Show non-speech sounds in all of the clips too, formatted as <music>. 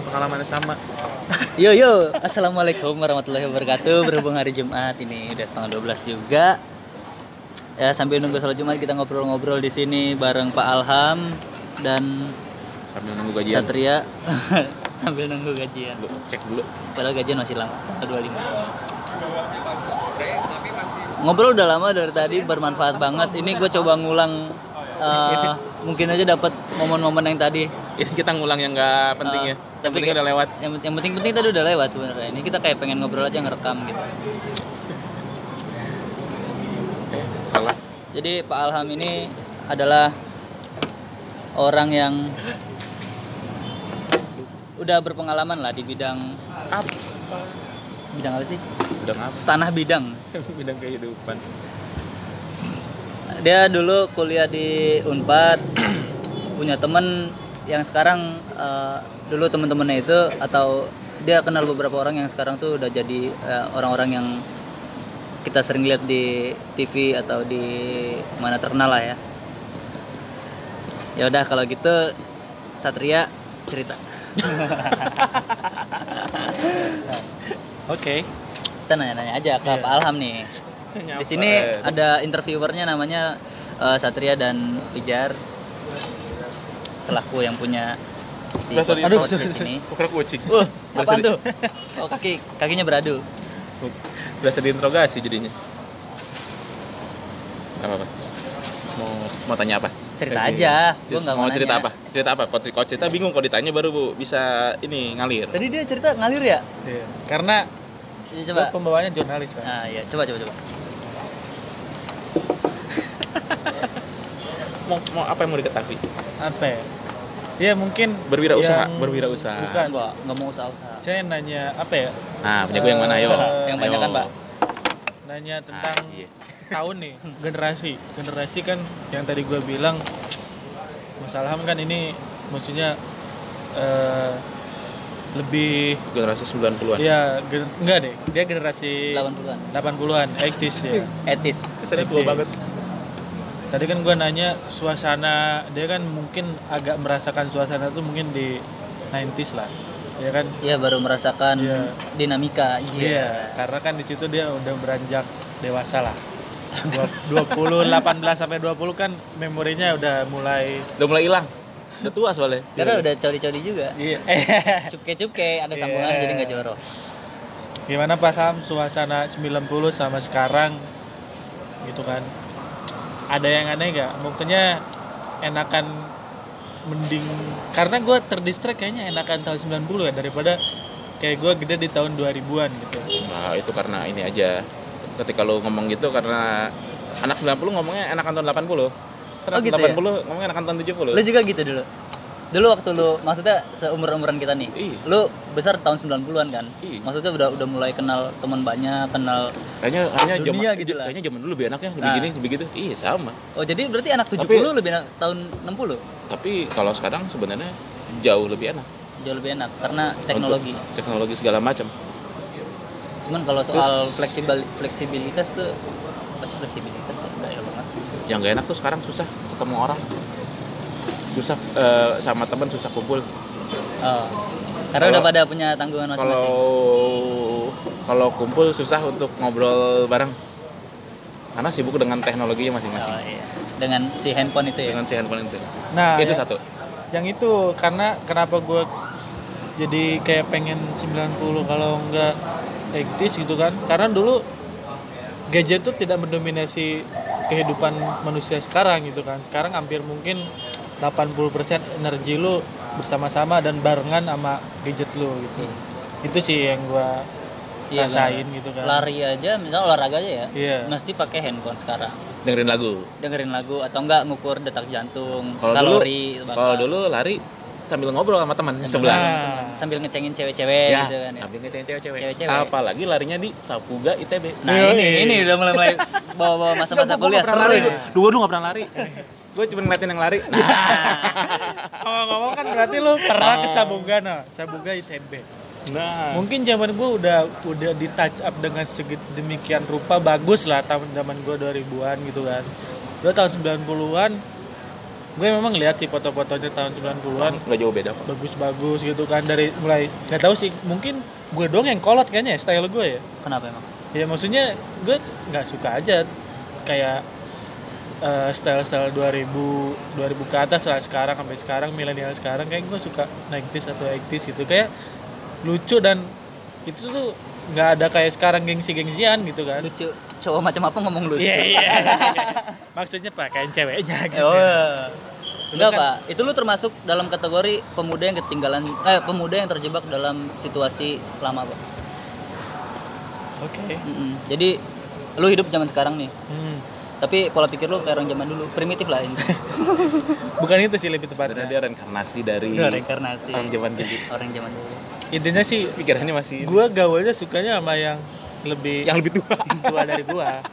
yang pengalamannya sama. Yo yo, assalamualaikum warahmatullahi wabarakatuh. Berhubung hari Jumat ini udah setengah 12 juga. Ya sambil nunggu sholat Jumat kita ngobrol-ngobrol di sini bareng Pak Alham dan Sambil nunggu gajian. Satria <laughs> sambil nunggu gajian. Lu cek dulu. Padahal gajian masih lama, tanggal 25. Ngobrol udah lama dari tadi bermanfaat banget. Ini gue coba ngulang eh, mungkin aja dapat momen-momen yang tadi. Ini kita ngulang yang nggak penting ya. Yang tapi penting udah lewat. Yang, yang penting-penting tadi udah lewat sebenarnya. Ini kita kayak pengen ngobrol aja ngerekam gitu. Eh, salah. Jadi Pak Alham ini adalah orang yang udah berpengalaman lah di bidang Apa? bidang apa sih? Udah ngapa? Setanah bidang. <laughs> Bidang kehidupan. Dia dulu kuliah di Unpad, <clears throat> punya temen yang sekarang eh, dulu temen-temennya itu atau dia kenal beberapa orang yang sekarang tuh udah jadi eh, orang-orang yang kita sering lihat di TV atau di mana terkenal lah ya. Ya udah kalau gitu Satria cerita. <laughs> Oke. Kita nanya-nanya aja ke Iya. Pak Alham nih. Di sini ada interviewernya namanya eh, Satria dan Pijar. Selaku yang punya si Berasa di- podcast di sini. Kukira kucing. Uh, tuh? Oh, kaki kakinya beradu. Berasa diinterogasi jadinya. Apa apa? Mau mau tanya apa? Cerita aja. Gua nggak mau cerita apa? Cerita apa? Kalau cerita bingung kalau ditanya baru Bu, bisa ini ngalir. Tadi dia cerita ngalir ya? Iya. Karena Ya, coba. pembawanya jurnalis kan. Nah, ya, coba coba coba. <laughs> Mau, mau apa yang mau diketahui? Apa ya? Ya mungkin Berwirausaha, yang- berwirausaha. Bukan. Enggak, enggak mau usaha-usaha. Saya nanya apa ya? Nah, punya gue yang mana ayo? Eh, yang banyak kan. Pak? Nanya tentang Ah, iya. tahun nih, generasi. Generasi kan yang tadi gue bilang Mas Alham kan ini maksudnya eh, lebih Generasi 90-an. ya gen- enggak deh, dia generasi 80-an. 80-an, 80s dia. Etis. Kesannya tua Oke. Tadi kan gue nanya suasana, dia kan mungkin agak merasakan suasana itu mungkin di 90s lah. Ya kan? Iya, baru merasakan Iya. dinamika. Iya, karena kan di situ dia udah beranjak dewasa lah. <laughs> Dua- 20 18 sampai 20 kan memorinya udah mulai Udah mulai hilang. Udah tua soalnya. Karena udah coli-coli juga. iya. <laughs> Cupke-cupke ada sambungan Iya. jadi nggak jorok. Gimana Pak Sam suasana 90 sama sekarang gitu kan? Ada yang aneh gak? Maksudnya enakan mending karena gue terdistract kayaknya enakan tahun 90 ya daripada kayak gue gede di tahun 2000-an gitu. Nah, itu karena ini aja. Ketika lu ngomong gitu karena anak 90 ngomongnya enakan tahun 80. Karena Oh, gitu ya? 80 ngomongnya enakan tahun 70. Lu juga gitu dulu. Dulu waktu lu maksudnya seumur-umuran kita nih. Iya. Lu besar tahun 90-an kan? Iya. Maksudnya udah udah mulai kenal teman banyak, kenal Kayaknya kayaknya Dunia zaman gitu lah. kayaknya zaman dulu lebih enak ya, lebih Nah. gini, lebih gitu. Iya, sama. Oh, jadi berarti anak 70 Tapi- lebih enak tahun 60. Tapi kalau sekarang sebenarnya jauh lebih enak. Jauh lebih enak karena teknologi. Untuk teknologi segala macam. Cuman kalau soal fleksibel fleksibilitas tuh apa sih fleksibilitas ya? Enak banget. Yang gak enak tuh sekarang susah ketemu orang. Susah eh, sama teman susah kumpul. Oh. Karena Kalau- udah pada punya tanggungan Kalau masing-masing. kalau kumpul susah untuk ngobrol bareng. Karena sibuk dengan teknologinya masing-masing. Oh, iya. Dengan si handphone itu ya. Dengan si handphone itu. Nah, itu ya- satu. yang itu karena kenapa gue jadi kayak pengen 90 kalau enggak 80s gitu kan karena dulu gadget tuh tidak mendominasi kehidupan manusia sekarang gitu kan sekarang hampir mungkin 80% energi lu bersama-sama dan barengan sama gadget lu gitu itu sih yang gua Iya, rasain benar. gitu kan Lari aja, misalnya olahraga aja ya. iya Mesti pakai handphone sekarang. Dengerin lagu. Dengerin lagu atau enggak ngukur detak jantung, Kalau kalori, dulu, kalau dulu lari sambil ngobrol sama teman Sambil sebelah. Nah. sambil ngecengin cewek-cewek ya, gitu kan ya. sambil ngecengin cewek-cewek. Cewek-cewek. Apalagi larinya di Sapuga ITB. Nah, Yoi. ini ini udah mulai mulai <laughs> bawa-bawa masa-masa Nggak, gua- gua kuliah nggak seru. Nah. Dua dulu gak pernah lari. <laughs> gue cuma ngeliatin yang lari. Nah, <laughs> ngomong-ngomong kan berarti lu pernah ke Sabuga nah Sabuga ITB nah. Mungkin zaman gue udah udah di touch up dengan sedemikian rupa bagus lah tahun zaman gue 2000-an gitu kan. Udah tahun 90-an gue memang lihat sih foto-fotonya tahun 90-an nggak jauh beda kok bagus-bagus gitu kan dari mulai nggak tahu sih mungkin gue doang yang kolot kayaknya ya, style gue ya Kenapa emang? ya maksudnya gue nggak suka aja kayak eh, style-style 2000 2000 ke atas lah sekarang sampai sekarang milenial sekarang kayak gue suka 90s atau 80s gitu kayak lucu dan itu tuh nggak ada kayak sekarang gengsi-gengsian gitu kan Lucu. Cowok macam apa ngomong lucu? Iya iya. <laughs> Maksudnya pakaian ceweknya gitu. Oh, ya. Lu Enggak, kan- Pak. Itu lu termasuk dalam kategori pemuda yang ketinggalan eh pemuda yang terjebak dalam situasi lama, Pak. Oke. Mm-mm. Jadi lu hidup zaman sekarang nih. Hmm. Tapi pola pikir lu kayak orang zaman dulu, primitif lah ini. <laughs> Bukan itu sih lebih sebenarnya tepatnya. dia reinkarnasi dari Udah reinkarnasi. orang zaman dulu Orang zaman dulu. Intinya sih pikirannya masih gue gaulnya sukanya sama yang lebih yang lebih tua tua dari gua.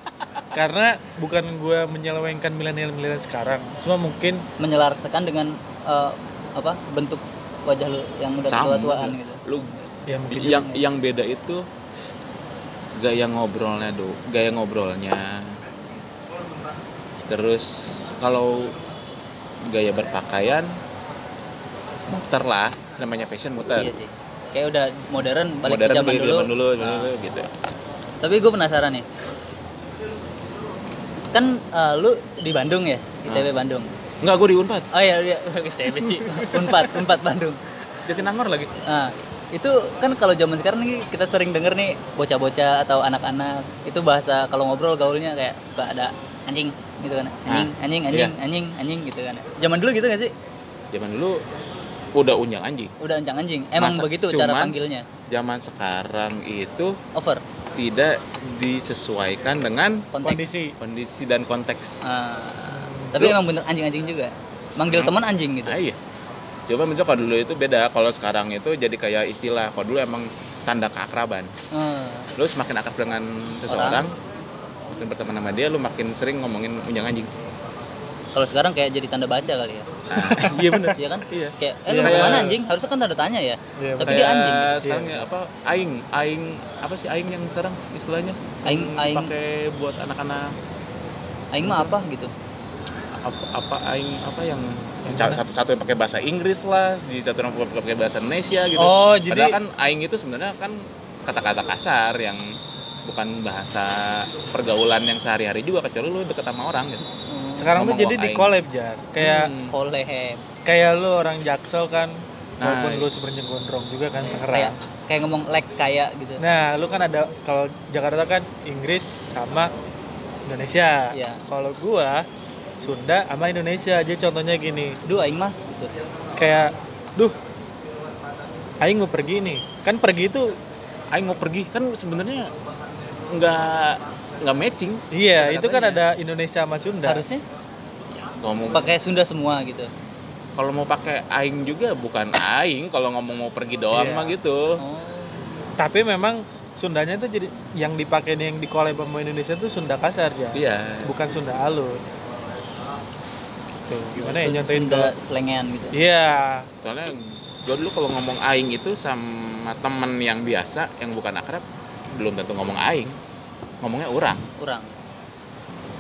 Karena bukan gua menyelewengkan milenial-milenial sekarang. Cuma mungkin Menyelaraskan dengan eh, apa? bentuk wajah lu yang udah tua-tuaan gitu. lu ya mungkin yang yang beda itu gaya ngobrolnya do gaya ngobrolnya terus kalau gaya berpakaian muter lah namanya fashion muter Iya sih. Kayak udah modern balik modern ke zaman dulu. zaman dulu, zaman Ah. dulu gitu Tapi gue penasaran nih. Kan eh, lu di Bandung ya, ITB Bandung. enggak gue di unpad Oh iya, iya <laughs> ITB sih. Unpad, Unpad Bandung. Jatinangor lagi Nah, itu kan kalau zaman sekarang nih kita sering denger nih bocah-bocah atau anak-anak itu bahasa kalau ngobrol gaulnya kayak suka ada anjing gitu kan. Anjing, Ah, anjing, iya. anjing, anjing, anjing gitu kan. Zaman dulu gitu gak sih? zaman dulu udah unjang anjing Udah anjing anjing. Emang Masa- begitu cara panggilnya. zaman sekarang itu Over tidak disesuaikan dengan konteks. kondisi. kondisi dan konteks Ah, tapi Lu- emang bener anjing-anjing juga. Manggil Hmm. teman anjing gitu. Ah, iya. Coba kalau dulu itu beda, kalau sekarang itu jadi kayak istilah. Kalau dulu emang tanda keakraban. Ah, Lu semakin akrab dengan seseorang, makin berteman sama dia, lu makin sering ngomongin unjang anjing. kalau sekarang kayak jadi tanda baca kali ya. Ah, <laughs> iya bener. Iya kan? Iya. Kayak eh lu Iya. mau ke mana Kayak- anjing? Harusnya kan tanda tanya ya. Iya, Tapi dia anjing. Sekarang Iya. ya apa? Aing, aing apa sih aing yang sekarang istilahnya? Aing, Yang aing. Pakai buat anak-anak Aing mah apa gitu. apa, apa aing apa yang mana? satu-satu yang pakai bahasa Inggris lah, di satu yang pakai bahasa Indonesia gitu. Oh, Padahal jadi kan aing itu sebenarnya kan kata-kata kasar yang bukan bahasa pergaulan yang sehari-hari juga kecuali lu deket sama orang gitu. Hmm, sekarang tuh ngomong jadi di collab jar. Kayak Hmm. kayak lu orang Jaksel kan. Nah, Walaupun iya. lu sebenarnya gondrong juga kan kayak Tangerang. kayak ngomong like kayak gitu. Nah, lu kan ada kalau Jakarta kan Inggris sama Indonesia. Iya. Kalau gua Sunda sama Indonesia. Jadi contohnya gini, Duh aing mah gitu. kayak duh aing mau pergi nih. Kan pergi itu aing mau pergi kan sebenarnya nggak nggak matching. iya, itu kan ada Indonesia sama Sunda. Harusnya Kalau mau pakai Sunda semua gitu. kalau mau pakai aing juga bukan aing kalau ngomong mau pergi doang Iya. mah gitu. Oh. Tapi memang Sundanya tuh jadi yang dipakai nih, yang di collab sama Indonesia tuh Sunda kasar ya. Iya. Bukan Sunda halus. Gitu. Gimana ya nyontoin Sunda kalau selengean gitu. Iya. Soalnya gue dulu kalau ngomong aing itu sama temen yang biasa yang bukan akrab belum tentu ngomong aing. Ngomongnya orang. Kurang.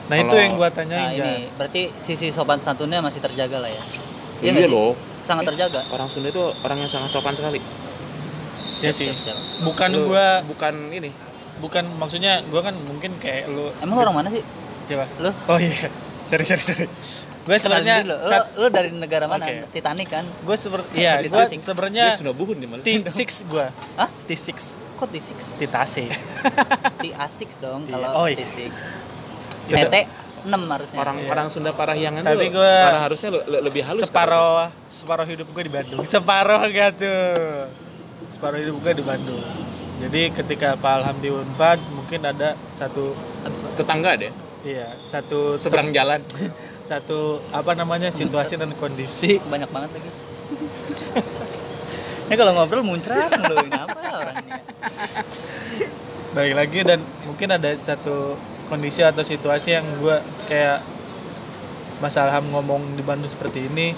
Nah, itu Kalau- yang gua Nah, tanyain ya. ini berarti sisi sopan santunnya masih terjaga lah ya. Iya, sih? loh. Sangat Eh, terjaga. Orang Sunda itu orang yang sangat sopan sekali. Iya Siap, sih. siap, siap. Bukan Lu- gua bukan ini. bukan maksudnya gua kan mungkin kayak lu Emang lu orang mana sih? Siapa? Lu? Oh iya. Sorry sorry sorry. Gue sebenarnya lu, lu dari negara mana? Oke. Titanic kan? gue seber iya Di gue sebenarnya Sunda buhun di malah. T6 gue Hah? T6 Kok T6? Titase T6 dong Iya. kalau Oh, iya. T6. Sudah. PT 6 harusnya. Orang Iya. orang Sunda Parahyangan Tapi tuh gua- orang harusnya le- le- lebih halus. separoh separoh hidup gue di Bandung <laughs> separoh gak tuh separoh hidup gue di Bandung jadi ketika Pak Alham di Unpad mungkin ada satu tetangga deh iya satu seberang jalan. <laughs> satu apa namanya situasi dan kondisi banyak banget lagi. <laughs> Ini kalau ngobrol muncrat ini apa orang ini? balik lagi dan mungkin ada satu kondisi atau situasi yang gue kayak Mas Alham ngomong di Bandung seperti ini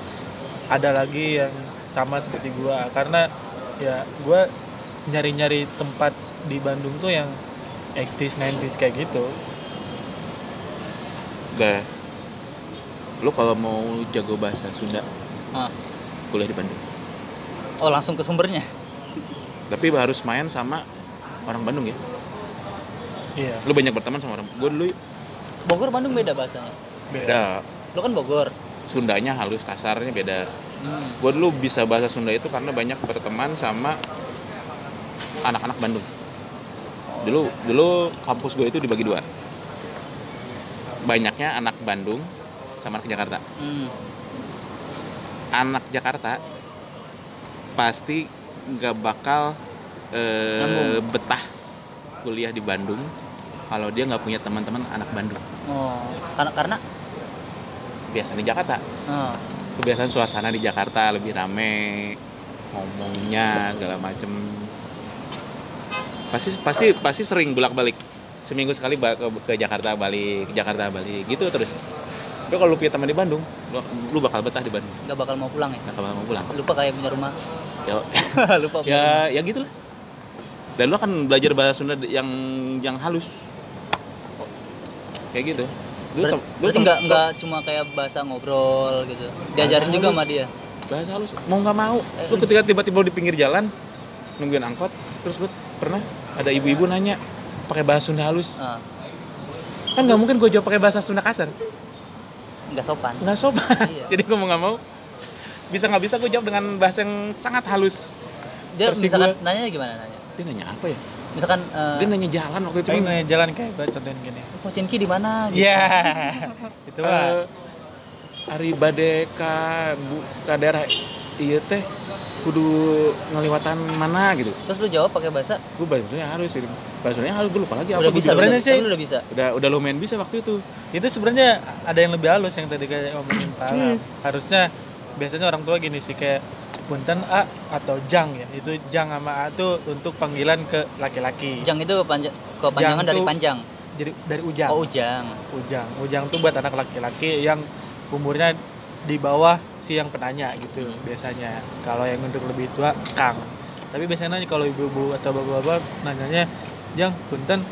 ada lagi yang sama seperti gue karena ya gue nyari-nyari tempat di Bandung tuh yang 80s 90s kayak gitu Udah. lu kalau mau jago bahasa Sunda Ah. kuliah di Bandung Oh langsung ke sumbernya. tapi harus main sama orang Bandung ya Iya. lu banyak berteman sama orang gue dulu Bogor Bandung beda bahasanya. beda Lo kan Bogor. Sundanya halus kasarnya beda Hmm. gue dulu bisa bahasa Sunda itu karena banyak berteman sama anak-anak Bandung dulu dulu kampus gue itu dibagi dua banyaknya anak Bandung sama anak Jakarta Hmm. anak Jakarta pasti nggak bakal eh, betah kuliah di Bandung kalau dia nggak punya teman-teman anak Bandung. Oh, karena karena? Biasa di Jakarta. Oh, kebiasaan suasana di Jakarta lebih rame ngomongnya segala macem. Pasti pasti pasti sering bolak balik seminggu sekali ke, ke Jakarta balik ke Jakarta balik gitu terus tapi kalau lu punya teman di Bandung lu, lu bakal betah di Bandung nggak bakal mau pulang ya. nggak bakal mau pulang Lupa kayak punya rumah. ya <laughs> Lupa punya rumah. ya ya gitulah dan lu akan belajar bahasa Sunda yang yang halus kayak gitu lu Ber- berarti nggak nggak cuma kayak bahasa ngobrol gitu. Diajarin Bahasa juga halus. sama dia. bahasa halus mau nggak mau lu Eh. ketika tiba-tiba di pinggir jalan nungguin angkot terus gue pernah ada ibu-ibu nanya pakai bahasa Sunda halus Ah, kan nggak mungkin gue jawab pakai bahasa Sunda kasar nggak sopan. nggak sopan <laughs> Iya. jadi gue mau nggak mau bisa nggak bisa gue jawab dengan bahasa yang sangat halus Dia versi misalkan gua. nanya gimana nanya? dia nanya apa ya Misalkan eh, dia nanya jalan waktu itu nanya jalan kayak gue contohin gini. Pocinki di mana? gitu. Iya. <laughs> Itu mah. eh, Ari bade ka bu ka daerah iya teh kudu ngeliwatan mana gitu. Terus lu jawab pakai bahasa? Gue bahasanya harus gitu bahasanya harus gue lupa lagi udah apa bisa, sebenarnya sih- lu udah bisa. udah udah lumayan bisa waktu itu. Itu sebenarnya ada yang lebih halus yang tadi kayak ngomongin Pak Alam. harusnya biasanya orang tua gini sih kayak punten A atau jang ya. Itu jang sama A tuh untuk panggilan ke laki-laki. Jang itu panjang kepanjangan Jang dari panjang. jadi dari ujang. Oh, ujang. ujang. Ujang tuh buat anak laki-laki yang umurnya di bawah si yang penanya gitu Hmm. biasanya kalau yang untuk lebih tua kang tapi biasanya nanya kalau ibu-ibu atau bapak-bapak nanyanya jang punten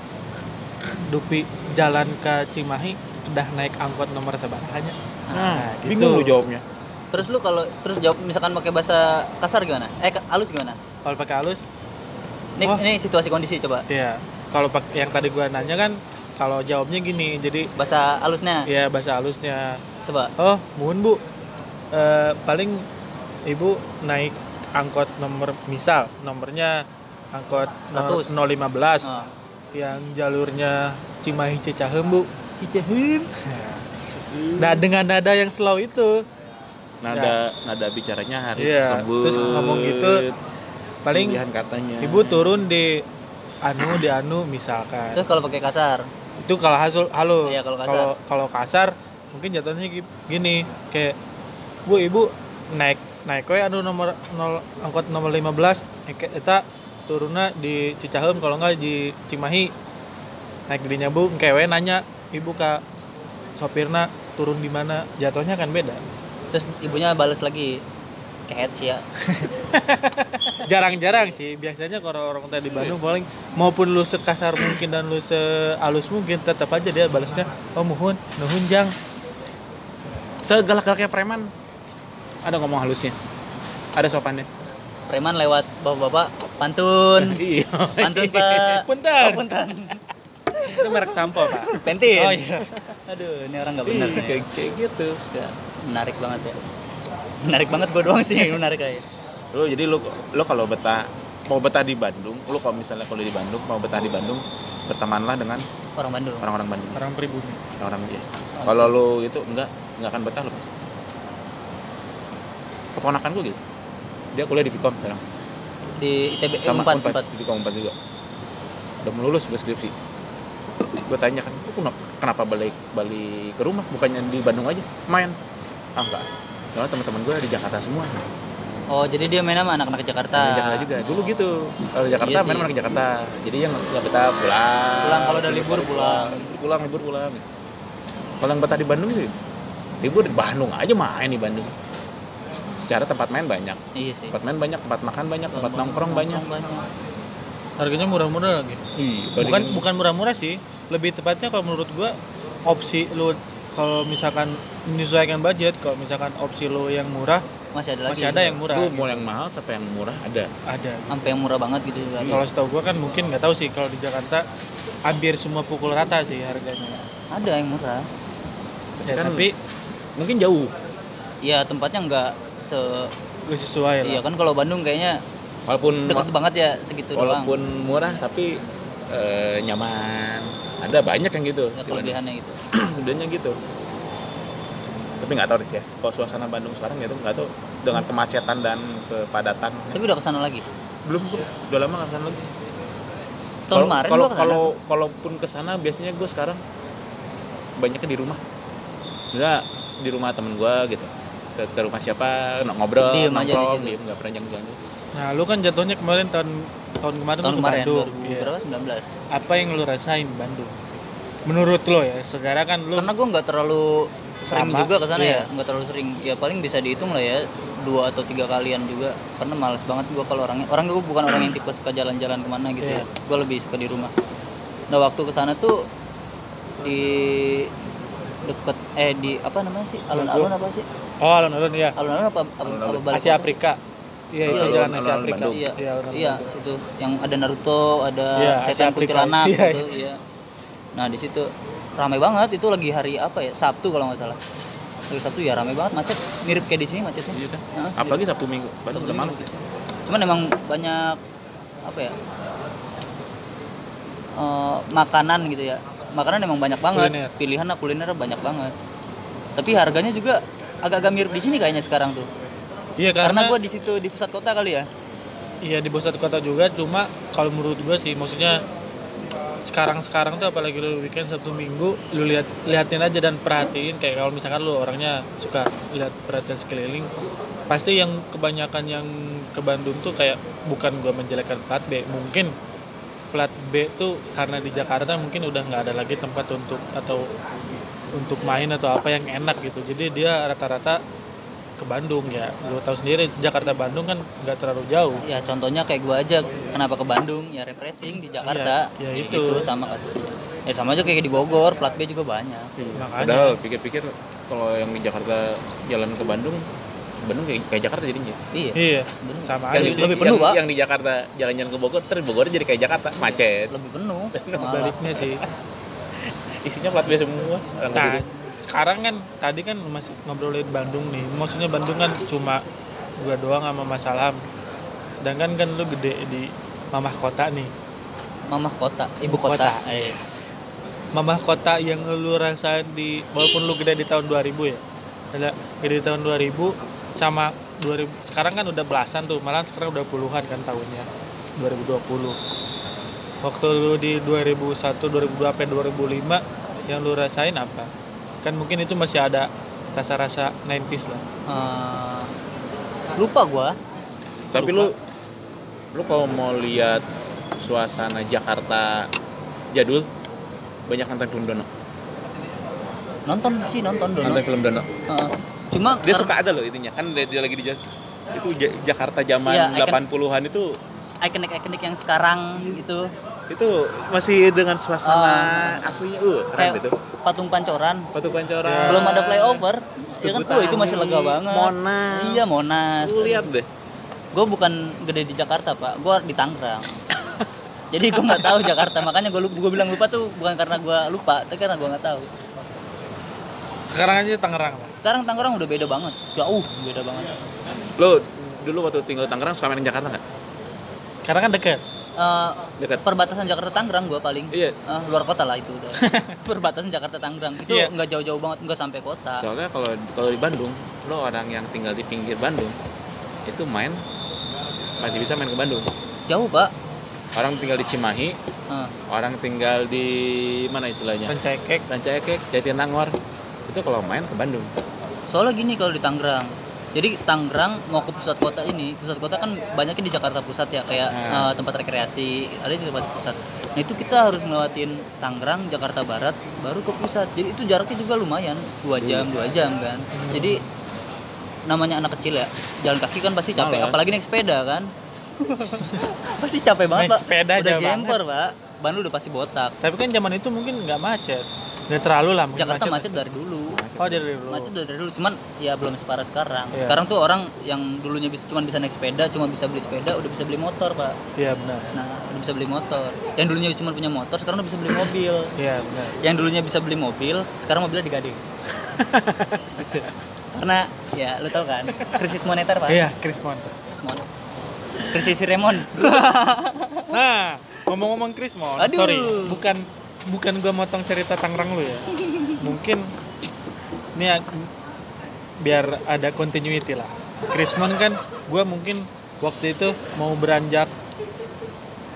dupi jalan ke Cimahi sudah naik angkot nomor sebarahannya nah, gitu. bingung lu jawabnya Terus lu kalau terus jawab misalkan pakai bahasa kasar gimana? Eh halus gimana? kalau pakai halus Ini, Wah. ini situasi kondisi coba. ya kalau pak yang tadi gua nanya kan kalau jawabnya gini jadi Bahasa halusnya ya bahasa halusnya coba. oh mohon bu. Eh, paling ibu naik angkot nomor misal nomornya angkot no- 100. 015 Oh. yang jalurnya Cimahi Cicahem bu. Cicahem. <laughs> Nah dengan nada yang slow itu. Nada nada bicaranya harus Iya, lembut terus ngomong gitu, paling pilihan katanya. Ibu turun di anu di anu misalkan. Terus kalau pakai kasar, itu kalau hasil halus. Iya, kalau kasar. kalau kalau kasar mungkin jatuhnya gi- gini kayak bu ibu naik naik we anu nomor nol angkot nomor 15 Eke- eta turunnya di Cicahem kalau enggak di Cimahi. Naik di nyabu kewe nanya ibu kak sopirna turun di mana? Jatuhnya kan beda. Terus ibunya balas lagi kayak sih ya. <laughs> jarang-jarang sih biasanya kalau orang tadi di Bandung paling maupun lu sekasar mungkin dan lu sehalus mungkin tetap aja dia balasnya oh muhun nuhun jang segalak-galaknya preman ada ngomong halusnya ada sopannya Preman lewat bapak-bapak pantun. <laughs> iya Pantun, Pak. punten Oh, punten. itu merek sampo pak Pentin. oh iya Aduh, ini orang nggak benar Iya, nih. kayak, kayak gitu Ya, menarik banget ya. Menarik banget gue doang sih yang menarik aja. lu jadi lu lu kalau betah mau betah di Bandung lu kalau misalnya kalau di Bandung mau betah di Bandung bertemanlah dengan Orang Bandung. orang-orang Bandung. Orang pribumi. Orang dia kalau lu itu enggak enggak akan betah lu. Keponakan gua gitu. Dia kuliah di Vkom sekarang. Di ITB sama empat Unpad, empat. di Vkom 4 juga. Udah mau lulus udah skripsi gue tanya kan lu kenapa, kenapa balik balik ke rumah? Bukannya di Bandung aja? Main? Ah enggak. Soalnya teman-teman gue di Jakarta semua Oh jadi dia main sama anak-anak Jakarta. di Jakarta juga. Dulu gitu. Kalau Jakarta Iya main sama anak Jakarta. Jadi yang nggak betah pulang. Pulang, kalau udah libur, pulang. pulang. Libur pulang. Kalau yang betah di Bandung sih libur di Bandung aja main di Bandung. Secara tempat main banyak. Iya sih. tempat main banyak tempat makan banyak tempat nongkrong banyak. harganya murah-murah lagi. Iya, bukan bukan murah-murah sih. Lebih tepatnya kalau menurut gua opsi lu kalau misalkan menyesuaikan budget kalau misalkan opsi lo yang murah masih ada lagi. masih ada yang murah. Lu gitu. mau yang mahal sampai yang murah? Ada. ada. Sampai yang murah banget gitu juga. Kalau setahu gua kan mungkin nggak tahu sih kalau di Jakarta hampir semua pukul rata sih harganya. Ada yang murah. Ya, Kan tapi Mungkin jauh. ya tempatnya nggak se sesuai lah. Iya kan kalau Bandung kayaknya Walaupun deket banget ya segitu walaupun doang murah tapi eh, nyaman. Ada banyak yang gitu. ya, kelebihannya <clears throat> itu Udahnya gitu. Tapi nggak tahu deh ya. Kalau suasana Bandung sekarang gitu nggak tahu dengan kemacetan dan kepadatan. tapi udah ke sana lagi Belum bro. Udah lama nggak ke sana lagi. tahun Kalau- kemarin kalau ke sana. kalau kalaupun ke sana biasanya gue sekarang banyaknya di rumah enggak di rumah temen gue gitu ke, ke rumah siapa ng- ngobrol Diem nongkrong diem nggak pernah jalan-jalan nah lu kan jatuhnya kemarin tahun tahun kemarin tahun kemarin Bandung 2000 Iya. berapa? 19 apa yang lu rasain Bandung? Menurut lo ya sekarang kan lu karena gue nggak terlalu sering Sama, juga ke sana iya. ya nggak terlalu sering. Ya paling bisa dihitung lah ya dua atau tiga kalian juga. Karena males banget gue kalau orangnya. Orang gue bukan orang yang tipe suka jalan-jalan ke mana gitu Iya. ya gue lebih suka di rumah. Nah waktu ke sana tuh di deket eh di apa namanya sih? Alun-alun. Apa sih? Oh alun-alun ya alun-alun apa apa, Alun-alun. apa balik Asia? Afrika iya itu Iya, jalan alun-alun Asia Afrika. Bandung. iya Iya, iya situ yang ada Naruto ada Iya, setan kuntilanak Iya, gitu iya. nah di situ ramai banget. Itu lagi hari apa ya? Sabtu kalau nggak salah. Hari Sabtu ya ramai banget. Macet. Mirip kayak di sini macetnya. Iya kan? Heeh, apalagi sabtu minggu. Bandung Sabtu udah males Minggu. cuman emang banyak apa ya eh, makanan gitu ya. Makanan emang banyak banget. Kuliner. pilihan kuliner banyak banget. Tapi harganya juga agak-agak mirip di sini kayaknya sekarang tuh iya karena, karena, gua di situ di pusat kota kali ya? Iya di pusat kota juga cuma kalau menurut gua sih maksudnya sekarang sekarang tuh apalagi lu weekend sabtu minggu lu lihat liatin aja dan perhatiin. Kayak kalau misalkan lu orangnya suka lihat perhatian sekeliling pasti yang kebanyakan yang ke Bandung tuh kayak bukan gua menjelekkan plat B. Mungkin plat B tuh karena di Jakarta mungkin udah nggak ada lagi tempat untuk atau untuk main atau apa yang enak gitu. Jadi dia rata-rata ke Bandung ya. Lu tahu sendiri Jakarta Bandung kan nggak terlalu jauh. Ya contohnya kayak gua aja kenapa ke Bandung? Ya refreshing di Jakarta. Iya, ya Kayak itu. gitu sama kasusnya. Ya sama aja kayak di Bogor plat B juga banyak. Makanya. Padahal pikir-pikir kalau yang di Jakarta jalan ke Bandung Bandung kayak, kayak Jakarta jadinya. Iya. Iya bener. sama yang, aja di, sih. lebih penuh, yang, Pak. yang di Jakarta jalan-jalan ke Bogor terus Bogor jadi kayak Jakarta macet. Lebih penuh. Sebaliknya sih. Isinya plat B semua nah. Sekarang kan tadi kan masih ngobrolin Bandung nih. Maksudnya Bandung kan cuma gua doang sama Mas Alham. Sedangkan kan lu gede di mamah kota nih. Mamah kota ibu Ibu kota, kota. Eh, mamah kota yang lu rasain di walaupun lu gede di tahun 2000 ya. Ada gede di tahun 2000 sama 2000 sekarang kan udah belasan tuh. Malah sekarang udah puluhan kan tahunnya 2020 waktu lu di 2001 2002 sampai 2005 yang lu rasain apa kan mungkin itu masih ada rasa-rasa 90s lah eh, lupa gua Tapi Lupa. lu lu kalau mau lihat suasana Jakarta jadul banyak nonton film Dono. nonton sih nonton dulu Nonton film Dono. Heeh. cuma Dia suka ada loh itunya. Kan dia, dia lagi di itu Ja- Jakarta zaman Iya, icon- 80-an itu ikonik-ikonik yang sekarang itu itu masih dengan suasana Oh. aslinya uh keren Kayak- itu. Patung pancoran. Batu Pancoran. Ya. belum ada flyover. Ya kan? tuh itu masih lega banget. Monas. iya Monas. Lu lihat deh. gue bukan gede di Jakarta pak. Gue di Tangerang. <laughs> Jadi gue nggak tahu Jakarta. Makanya gue gue bilang lupa tuh bukan karena gue lupa tapi karena gue nggak tahu. Sekarang aja Tangerang Mas. sekarang Tangerang udah beda banget. Jauh beda banget. Lu dulu waktu tinggal di Tangerang suka main di Jakarta nggak? karena kan deket Eh, Dekat. perbatasan Jakarta Tangerang gue paling Iya. Eh, luar kota lah itu udah <laughs> perbatasan Jakarta Tangerang itu Iya. nggak jauh-jauh banget nggak sampai kota Soalnya kalau kalau di Bandung, lo orang yang tinggal di pinggir Bandung itu main masih bisa main ke Bandung. jauh pak Orang tinggal di Cimahi, Eh, orang tinggal di mana istilahnya? Rancakek Rancaekek, Jatinangor. Itu kalau main ke Bandung. soalnya gini kalau di Tangerang jadi Tangerang mau ke pusat kota ini pusat kota kan banyaknya di Jakarta Pusat ya kayak Nah. eh, tempat rekreasi ada di tempat pusat. Nah itu kita harus ngelewatin Tangerang Jakarta Barat baru ke pusat. Jadi itu jaraknya juga lumayan dua jam dua jam kan. Hmm. jadi namanya anak kecil ya jalan kaki kan pasti capek Malas. apalagi naik sepeda kan. <laughs> Pasti capek banget Naik pak. Sepeda udah aja jemper pak. Ban lu udah pasti botak. Tapi kan zaman itu mungkin nggak macet. Nggak terlalu lah Jakarta macet dari dulu macet. Oh dari dulu. macet udah dari dulu cuman ya belum separah sekarang Iya. sekarang tuh orang yang dulunya bisa cuma bisa naik sepeda cuma bisa beli sepeda udah bisa beli motor pak Iya benar. nah udah bisa beli motor yang dulunya cuma punya motor sekarang udah bisa beli mobil Iya benar. yang dulunya bisa beli mobil sekarang mobilnya digading <laughs> karena ya lu tau kan krisis moneter pak Iya, Chris Mon. krisis moneter krisis Remon <laughs> Nah, ngomong-ngomong Chris Mon, Aduh. sorry, bukan bukan gua motong cerita Tangerang lu ya. Mungkin ini ya, biar ada continuity lah. Chris Mon kan gua mungkin waktu itu mau beranjak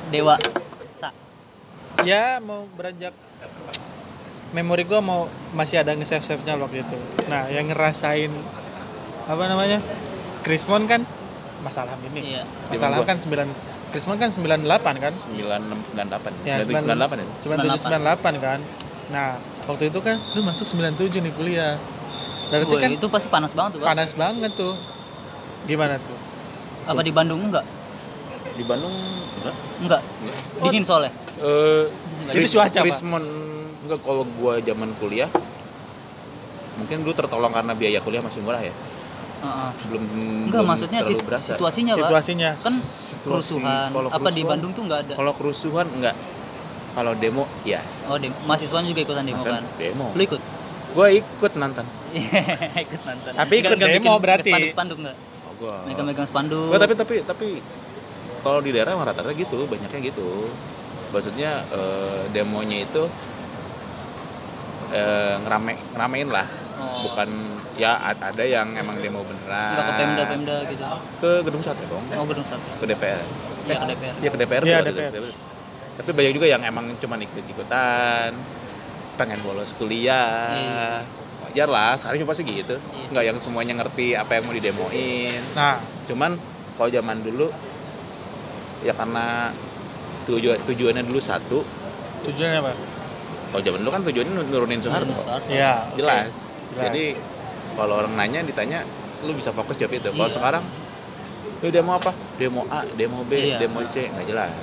dewa sa ya mau beranjak memori gua mau masih ada nge-save save-nya waktu itu. Nah, yang ngerasain apa namanya? Chris Mon kan masalah ini. iya Masalah kan 9 Chris Mon kan 98 kan? 9698. Ya, 9798 ya. 9798 kan. Nah, waktu itu kan lu masuk 97 nih kuliah. Berarti Woi, kan itu pasti panas banget tuh pak panas banget tuh. Gimana tuh? apa di Bandung enggak Di Bandung enggak. enggak enggak. dingin soalnya Eh. Itu cuaca. Krismon enggak kalau gua zaman kuliah mungkin dulu tertolong karena biaya kuliah masih murah ya. Heeh. Belum enggak belum maksudnya sit- berasa. situasinya pak Situasinya. kan Situasi- kerusuhan kalau apa di kerusuhan- Bandung tuh enggak ada Kalau kerusuhan enggak. Kalau demo ya. oh demo mahasiswanya juga ikutan demo kan Demo. lu ikut Gua ikut nonton. <laughs> ikut nonton Tapi ikut Nggak- nggak demo bikin berarti. spanduk spanduk enggak Oh, gua. megang-megang spanduk Gua tapi tapi tapi kalau di daerah rata-rata gitu, banyaknya gitu. Maksudnya eh, demonya itu eh, ngerame ngeramein lah, oh. bukan ya ada yang emang demo beneran. enggak ke Pemda Pemda gitu Ke gedung sate dong, oh gedung satu ke DPR. ya ke DPR Iya ke DPR Iya, ada DPR. DPR. Tapi banyak juga yang emang cuman ikut-ikutan, pengen bolos kuliah. Iya. Wajar lah, sekarang juga pasti gitu. Iya. Nggak yang semuanya ngerti apa yang mau didemoin. Nah, Cuman kalau zaman dulu ya karena tujuan tujuannya dulu satu. tujuannya apa? Kalau zaman dulu kan tujuannya nurunin Soeharto. Iya. oke. Jelas. Jelas. Jadi kalau orang nanya ditanya lu bisa fokus jawab itu. Kalau Iya. sekarang lu demo apa? Demo A, demo B, Iya. demo C, nggak jelas.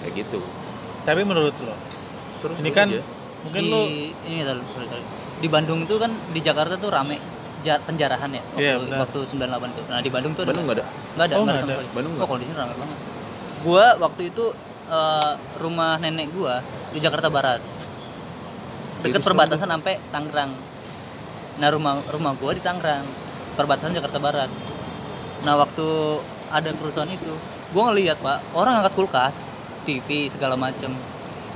Kayak gitu. Tapi menurut lo, Terus Ini terus kan aja. mungkin di, lo ini sorry, sorry, sorry. di Bandung tuh kan di Jakarta tuh rame ja- penjarahan ya waktu, Iya, benar. waktu 98 tuh nah di Bandung tuh ada Bandung nggak ada. nggak ada Oh, ada sama ada. sekali. Bandung oh nggak. kalau di sini rame banget gua waktu itu eh, rumah nenek gua di Jakarta Barat deket Itu perbatasan sampai Tangerang nah rumah rumah gua di Tangerang perbatasan Jakarta Barat nah waktu ada kerusuhan itu gua ngeliat pak orang angkat kulkas TV segala macem.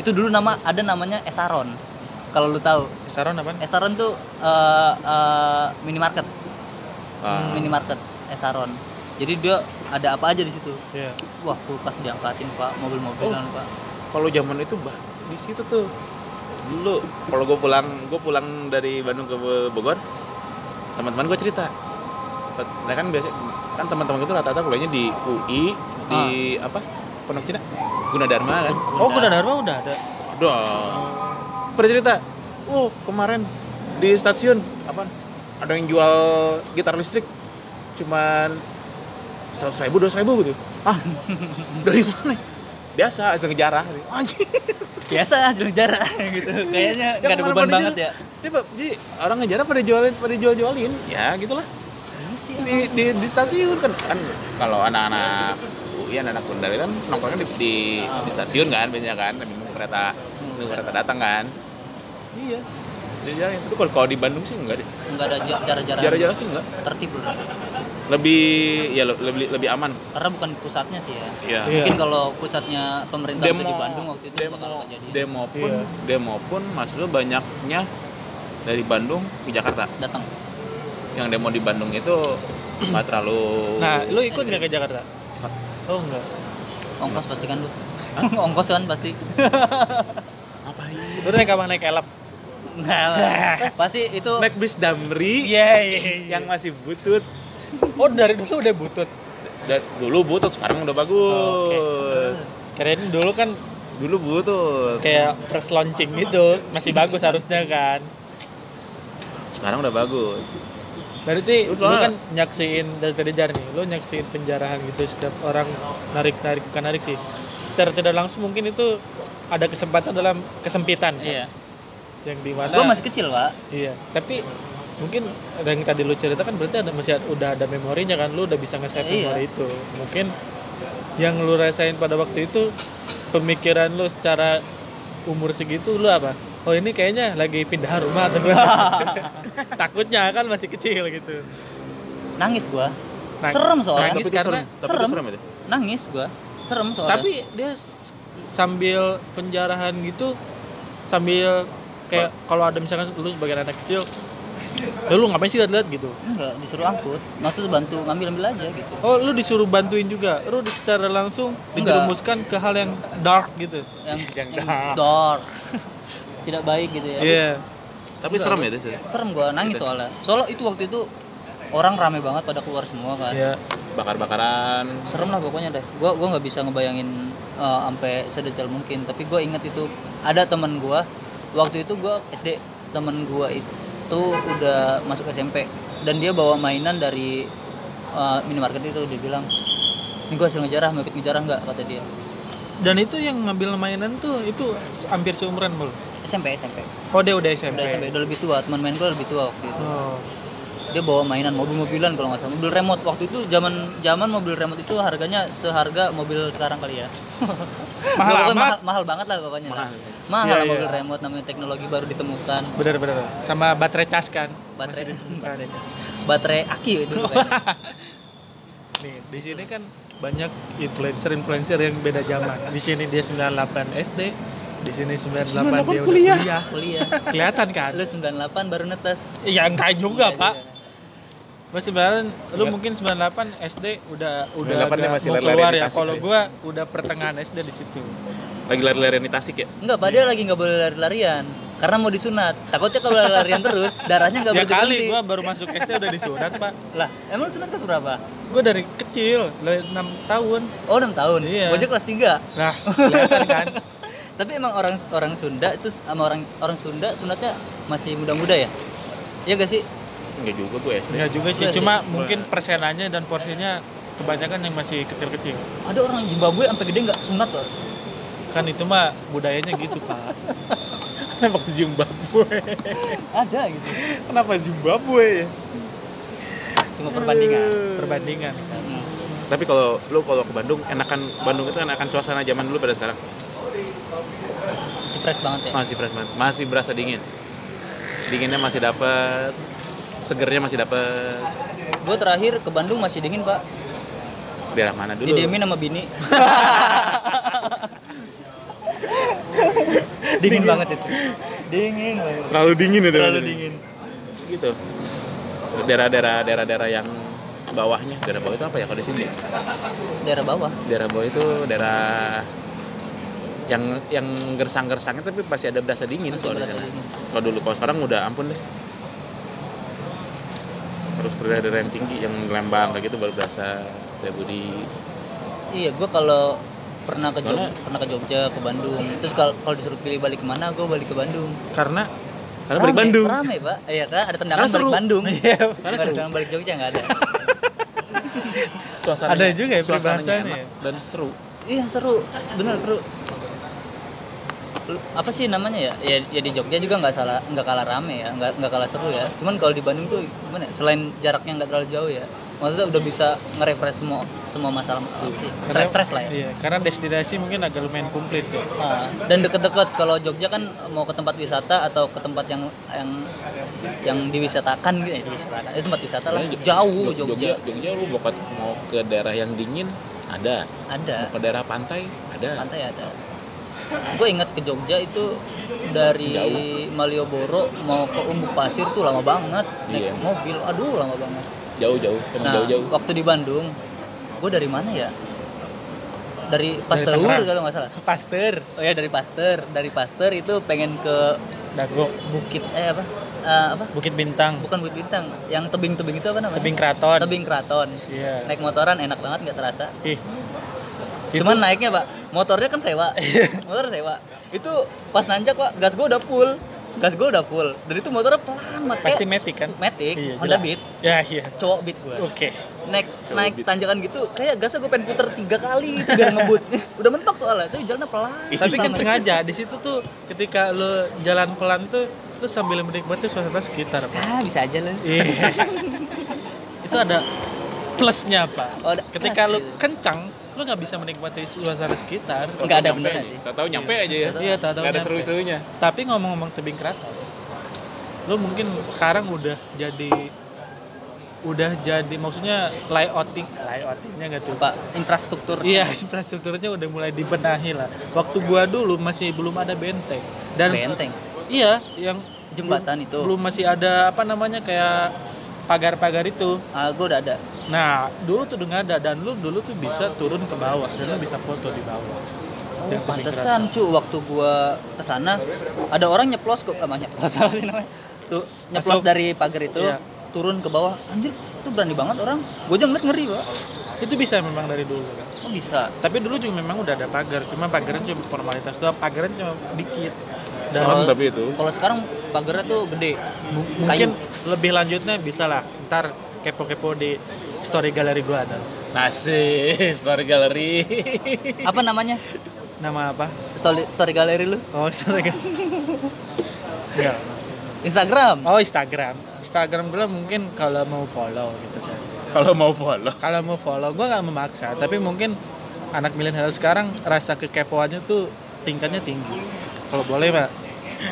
Itu dulu nama ada namanya Esaron. Kalau lu tahu. Saron apa? Esaron tuh eh, eh, minimarket. Ah, minimarket Esaron. Jadi dia ada apa aja di situ. Iya. wah kulkas diangkatin pak. Mobil-mobilan pak. Kalau zaman itu bah di situ tuh dulu kalau gue pulang gue pulang dari Bandung ke Bogor teman-teman gue cerita. Mereka kan biasa kan teman-teman itu rata-rata kuliahnya di UI di apa Pondok Cina Gunadarma kan? Oh, Gunadarma udah ada. udah pada cerita? Oh kemarin di stasiun apa? Ada yang jual gitar listrik. Cuman seratus ribu dua ribu gitu. Ah <laughs> dari mana? Biasa itu ngejarah anjing. Biasa jalan jarak gitu. Kayaknya Ya, nggak ada beban banget ya. Pak, jadi orang ngejarah pada jualin pada jual jualin ya gitulah. Ini sih di, di, di stasiun kan? Kan kalau anak-anak UI anak-anak Undar kan nongkrongnya di, di, di stasiun kan biasanya kan tapi nunggu kereta nunggu kereta datang kan. Iya. Jadi jalan tapi kalau kalau di Bandung sih enggak deh. Nggak ada ja- jarak-jarak. Jarak-jarak sih enggak. Tertib loh. Lebih ya le- lebih lebih aman. Karena bukan pusatnya sih ya. Ya Iya. mungkin kalau pusatnya pemerintah itu di Bandung waktu itu demo bakal jadi demo pun Iya. demo pun maksudnya banyaknya dari Bandung ke Jakarta. Datang. Yang demo di Bandung itu nggak terlalu Nah, lu ikut nggak ke Jakarta? Oh, enggak. ongkos pasti kan lu <laughs> ongkos kan pasti <laughs> ngapain Lu naik apa naik elf? nggak lah. <laughs> pasti itu naik bis Damri Iya, iya, iya. yang masih butut Oh, dari dulu udah butut. Dan dulu butut sekarang udah bagus Kirain dulu kan dulu butut kayak first launching gitu, masih bagus harusnya kan. sekarang udah bagus Berarti Lu kan nyaksiin dari tadi jar nih, lu nyaksiin penjarahan gitu setiap orang narik-narik bukan narik sih. Secara tidak langsung mungkin itu ada kesempatan dalam kesempitan. kan? iya yang di mana gue masih kecil pak iya tapi mungkin yang tadi lu cerita kan berarti ada masih ada- udah ada memorinya kan lu udah bisa nge-save Iya. memori itu mungkin yang lu rasain pada waktu itu pemikiran lu secara umur segitu lu apa oh ini kayaknya lagi pindah rumah atau <laughs> takutnya kan masih kecil gitu. Nangis gue Nah, serem soalnya. nangis Tapi karena serem. Serem. serem itu. nangis gue serem soalnya. Tapi dia sambil penjarahan gitu sambil kayak kalau ada misalkan lu sebagai anak kecil ya lu ngapain sih lihat-lihat gitu. Enggak disuruh angkut. Maksud bantu ngambil ambil aja gitu. Oh lu disuruh bantuin juga. Lu di- secara langsung dijerumuskan ke hal yang dark gitu. Yang, Yang yang dark. <laughs> tidak baik gitu ya. Iya. Tapi Enggak, serem gua- ya itu. serem gue nangis Gitu. soalnya. Soalnya itu waktu itu orang rame banget pada keluar semua kan. Iya. Bakar-bakaran. serem lah pokoknya deh. Gua gua nggak bisa ngebayangin eh, sampai sedetail mungkin. Tapi gue inget itu ada teman gua waktu itu gua SD teman gua itu udah masuk SMP dan dia bawa mainan dari eh, minimarket itu dia bilang ini gua hasil ngejarah mau ikut ngejarah nggak? kata dia dan itu yang ngambil mainan tuh itu hampir seumuran mul SMP SMP oh dia udah SMP udah SMP udah lebih tua. Teman main gua lebih tua waktu itu. Oh. Dia bawa mainan mobil-mobilan kalau nggak salah. Mobil remote. Waktu itu zaman zaman mobil remote itu harganya seharga mobil sekarang kali ya. <laughs> Mahal amat. mahal, mahal banget lah pokoknya. Mahal. mahal Iya, lah iya. mobil remote namanya teknologi baru ditemukan. Bener bener sama baterai cas kan? Baterai. <laughs> Baterai aki itu <laughs> nih di sini kan banyak influencer influencer yang beda zaman di sini dia 98 SD di sini 98, dia udah kuliah. kuliah kuliah kelihatan kan lu 98 baru netes iya enggak juga Iya, pak iya. Mas sebenarnya lu Enggak. mungkin 98 SD udah udah 98 dia agak masih mau keluar ya. Kalau gua udah pertengahan SD di situ. Lagi lari-larian di Tasik ya. enggak dia lagi nggak boleh lari-larian karena mau disunat takutnya kalau lari-larian terus darahnya nggak Ya berhenti kali gua baru masuk SD udah disunat, Pak. lah emang sunat kelas berapa Gua dari kecil, dari 6 tahun. oh 6 tahun Iya. Gua aja kelas 3 Nah, <laughs> kelihatan kan. tapi emang orang orang Sunda itu sama orang orang Sunda sunatnya masih muda-muda ya Iya gak sih Enggak juga gue SD. Enggak juga sih, cuma mungkin persenannya dan porsinya kebanyakan yang masih kecil-kecil. ada orang Zimbabwe sampai gede nggak sunat loh Kan itu mah budayanya gitu, Pak. <laughs> Kenapa ke Zimbabwe? ada gitu Kenapa Zimbabwe? cuma perbandingan Perbandingan. Hmm. Tapi kalau lu kalau ke Bandung, enakan Bandung itu enakan suasana zaman dulu pada sekarang. masih fresh banget ya Masih fresh banget. Masih berasa dingin. Dinginnya masih dapat. Segernya masih dapat. gue terakhir ke Bandung masih dingin pak Daerah mana dulu? didiemin sama bini <laughs> <laughs> dingin banget itu dingin banget Terlalu dingin itu. terlalu dingin Gitu. Daerah-daerah daerah-daerah yang bawahnya, daerah bawah itu apa ya kalau di sini? daerah bawah Daerah bawah itu daerah yang yang gersang-gersangnya tapi pasti ada berasa dingin Masih kalau di sana. dingin. Kalau dulu kalau sekarang udah ampun deh. Harus ke daerah yang tinggi yang Lembang kayak gitu baru berasa Budi. iya gue kalau pernah ke Jog- Karena- pernah ke Jogja ke Bandung. Terus kalau kalau disuruh pilih balik ke mana gue balik ke Bandung. Karena Karena balik Rame, Bandung. rame pak. Iya kan ada tendangan balik seru. Bandung. Iya, Nggak karena ada seru. tendangan balik Jogja nggak ada. <laughs> Suasananya, Ada juga ya peribahasanya enak dan seru. iya seru. Bener seru. Apa sih namanya ya? Ya, ya di Jogja juga nggak salah nggak kalah rame ya nggak nggak kalah seru ya. Cuman kalau di Bandung tuh gimana ya? selain jaraknya nggak terlalu jauh ya maksudnya udah bisa nge-refresh semua semua masalah apa sih. Karena- stres stres lah ya. Iya, karena destinasi mungkin agak lumayan komplit ya. Ah, dan deket-deket kalau Jogja kan mau ke tempat wisata atau ke tempat yang yang yang diwisatakan gitu ya diwisatakan itu tempat wisata lah jauh Jog- Jogja, Jogja lu mau ke, mau ke daerah yang dingin ada, ada. Mau ke daerah pantai ada. pantai ada gue ingat ke Jogja itu dari Jauh. Malioboro mau ke Umbuk Pasir tuh lama banget. Naik Iya. mobil aduh lama banget. Jauh-jauh, emang nah jauh-jauh. waktu di Bandung gue dari mana ya? Dari Pasteur kalau nggak salah. Pasteur, oh ya dari Pasteur. Dari Pasteur itu pengen ke Dago, Bukit eh apa? Eh, apa? Bukit Bintang, bukan Bukit Bintang yang tebing-tebing itu apa namanya? Tebing Keraton. tebing keraton. Iya. naik motoran enak banget nggak terasa. Ih. cuman naiknya pak motornya kan sewa motor sewa itu pas nanjak pak gas gue udah full gas gue udah full dan itu motornya pelan banget Pasti Matic kan? Matic Iya, Honda. Beat Ya, iya. cowok Beat gue Oke. naik Cowok naik Beat. tanjakan gitu kayak gasnya gue pengen puter tiga kali itu biar ngebut <laughs> udah mentok soalnya tapi jalannya pelan Tapi kan sengaja di situ tuh ketika lo jalan pelan tuh lu sambil menikmati suasana sekitar, Pak. ah bisa aja lo Iya. <laughs> itu ada plusnya, Pak. Oh, Ketika plus lu gitu. kencang, lu nggak bisa menikmati suasana sekitar. Nggak ada aja. sih. Tahu-tahu nyampe aja ya. Iya, tahu-tahu Nggak ada seru-serunya. Tapi ngomong-ngomong tebing keraton, lu mungkin sekarang udah jadi udah jadi maksudnya layouting layoutingnya nggak tuh pak infrastruktur Iya <laughs> infrastrukturnya udah mulai dibenahi lah. Waktu gua dulu masih belum ada benteng dan benteng iya yang jembatan itu belum masih ada apa namanya kayak pagar-pagar itu. ah gue udah ada Nah dulu tuh udah nggak ada dan lu dulu tuh bisa turun ke bawah dan lu bisa foto di bawah. Oh, pantesan cu waktu gua ke sana ada orang nyeplos ke apa nyeplos apa sih namanya tuh nyeplos Masuk. dari pagar itu Iya. turun ke bawah anjir itu berani banget orang gue aja ngeliat ngeri pak Itu bisa memang dari dulu kan. oh bisa Tapi dulu juga memang udah ada pagar, cuma pagarnya cuma formalitas doang, pagarnya cuma dikit. Dan Serem tapi itu. kalau sekarang pagarnya tuh gede mu- mungkin lebih lanjutnya bisa lah. Ntar kepo-kepo di story galeri gua ada. Nasi, <laughs> story gallery. apa namanya Nama apa? story story galeri lu Oh, story gal- <laughs> Enggak. Instagram Oh, Instagram. Instagram gua mungkin kalau mau follow gitu kan. Kalau mau follow. Kalau mau follow gua nggak memaksa, tapi mungkin anak milenial sekarang rasa kekepoannya tuh tingkatnya tinggi. Kalau boleh, Pak,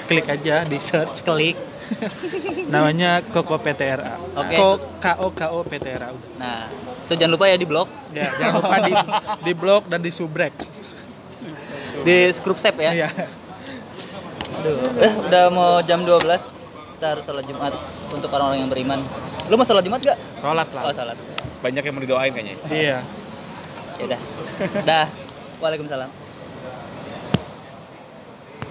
klik aja di search klik <laughs> namanya Koko PTRA. Oke. Ko K O K O PTRA udah. nah itu jangan lupa ya di blog Ya, jangan lupa di <laughs> di blog dan di subrek. di Scrubsep ya Iya. Aduh, eh udah mau jam 12 kita harus sholat Jumat untuk orang-orang yang beriman. Lu mau sholat Jumat gak? Sholat Oh, lah. sholat. Banyak yang mau didoain kayaknya. Iya. Ya udah. Dah. Waalaikumsalam.